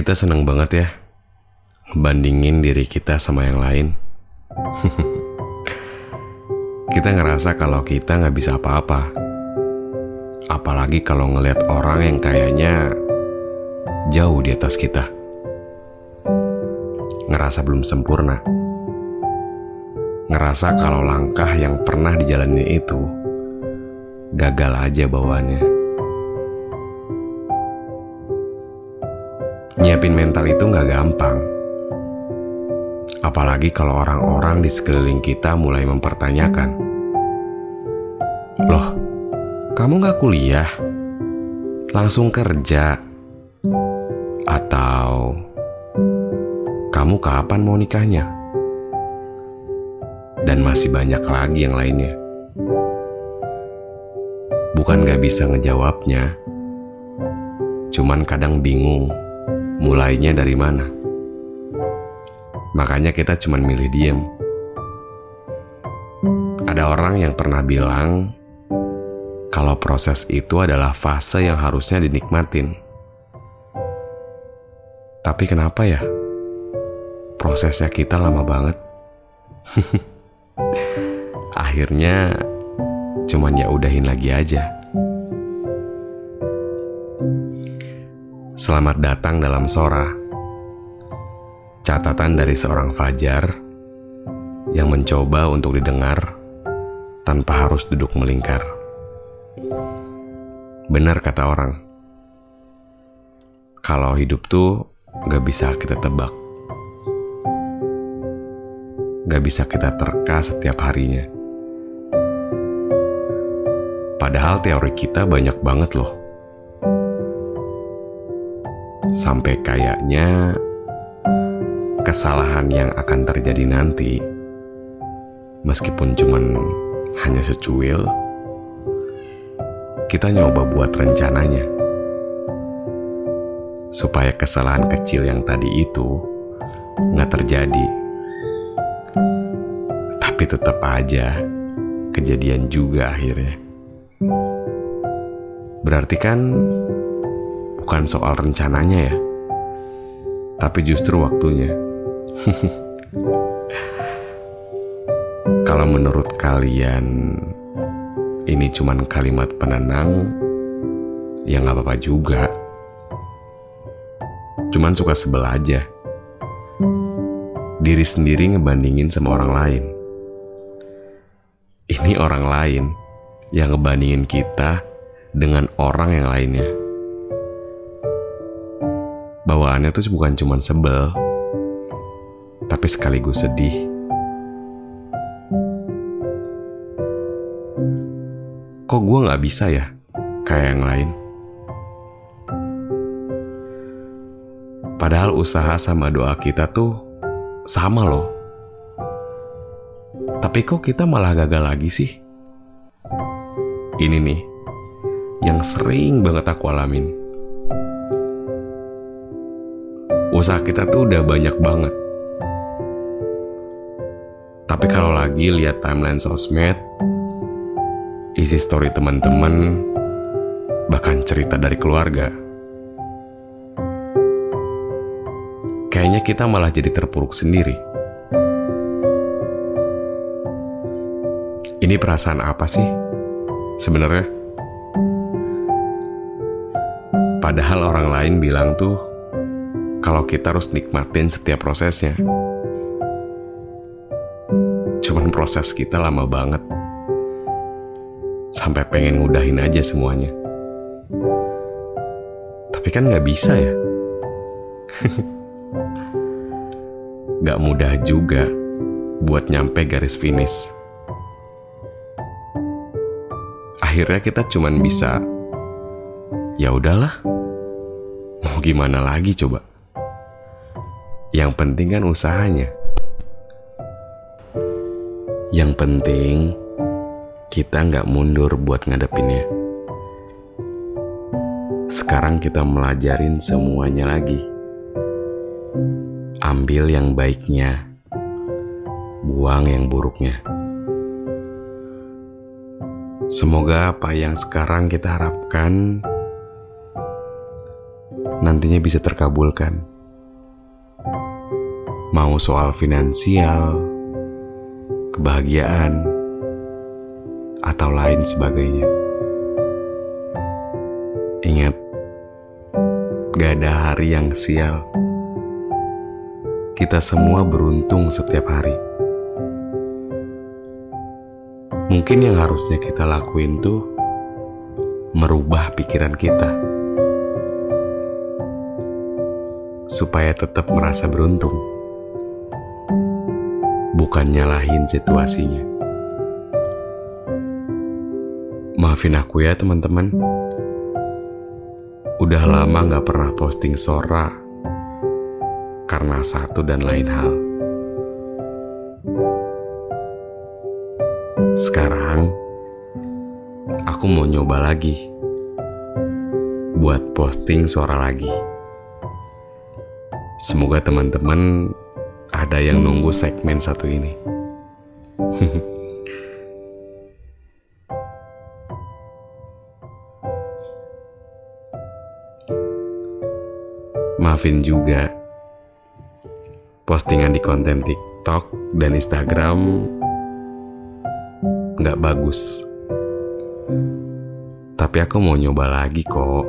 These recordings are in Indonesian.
Kita seneng banget ya ngebandingin diri kita sama yang lain. kita ngerasa kalau kita nggak bisa apa-apa. Apalagi kalau ngelihat orang yang kayaknya jauh di atas kita. Ngerasa belum sempurna. Ngerasa kalau langkah yang pernah dijalani itu gagal aja bawaannya. Nyiapin mental itu nggak gampang. Apalagi kalau orang-orang di sekeliling kita mulai mempertanyakan. Loh, kamu nggak kuliah? Langsung kerja? Atau kamu kapan mau nikahnya? Dan masih banyak lagi yang lainnya. Bukan gak bisa ngejawabnya, cuman kadang bingung mulainya dari mana. Makanya kita cuman milih diem. Ada orang yang pernah bilang kalau proses itu adalah fase yang harusnya dinikmatin. Tapi kenapa ya? Prosesnya kita lama banget. Akhirnya cuman ya udahin lagi aja. Selamat datang dalam Sora. Catatan dari seorang Fajar yang mencoba untuk didengar tanpa harus duduk melingkar. Benar kata orang, kalau hidup tuh gak bisa kita tebak. Gak bisa kita terka setiap harinya. Padahal teori kita banyak banget loh. Sampai kayaknya kesalahan yang akan terjadi nanti, meskipun cuman hanya secuil, kita nyoba buat rencananya. Supaya kesalahan kecil yang tadi itu nggak terjadi. Tapi tetap aja kejadian juga akhirnya. Berarti kan bukan soal rencananya ya, tapi justru waktunya. Kalau menurut kalian ini cuman kalimat penenang, ya nggak apa-apa juga. Cuman suka sebel aja. Diri sendiri ngebandingin sama orang lain. Ini orang lain yang ngebandingin kita dengan orang yang lainnya. Bawaannya tuh bukan cuma sebel, tapi sekaligus sedih. Kok gue gak bisa ya kayak yang lain? Padahal usaha sama doa kita tuh sama loh. Tapi kok kita malah gagal lagi sih? Ini nih, yang sering banget aku alamin. Usaha kita tuh udah banyak banget. Tapi kalau lagi lihat timeline sosmed, isi story teman-teman, bahkan cerita dari keluarga, kayaknya kita malah jadi terpuruk sendiri. Ini perasaan apa sih sebenarnya? Padahal orang lain bilang tuh kalau kita harus nikmatin setiap prosesnya. Cuman proses kita lama banget. Sampai pengen ngudahin aja semuanya. Tapi kan nggak bisa ya. gak mudah juga buat nyampe garis finish. Akhirnya kita cuman bisa ya udahlah. Mau gimana lagi coba? Yang penting kan usahanya. Yang penting kita nggak mundur buat ngadepinnya. Sekarang kita melajarin semuanya lagi. Ambil yang baiknya, buang yang buruknya. Semoga apa yang sekarang kita harapkan nantinya bisa terkabulkan. Mau soal finansial, kebahagiaan, atau lain sebagainya. Ingat, gak ada hari yang sial. Kita semua beruntung setiap hari. Mungkin yang harusnya kita lakuin tuh merubah pikiran kita supaya tetap merasa beruntung, bukan nyalahin situasinya. Maafin aku ya teman-teman. Udah lama gak pernah posting Sora karena satu dan lain hal. Sekarang aku mau nyoba lagi buat posting Sora lagi. Semoga teman-teman ada yang nunggu segmen satu ini. Maafin juga postingan di konten TikTok dan Instagram nggak bagus. Tapi aku mau nyoba lagi kok.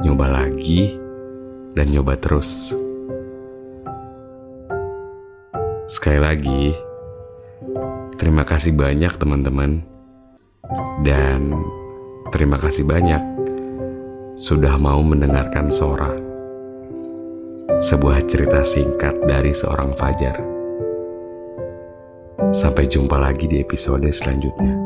Nyoba lagi dan nyoba terus. Sekali lagi, terima kasih banyak teman-teman. Dan terima kasih banyak sudah mau mendengarkan Sora. Sebuah cerita singkat dari seorang Fajar. Sampai jumpa lagi di episode selanjutnya.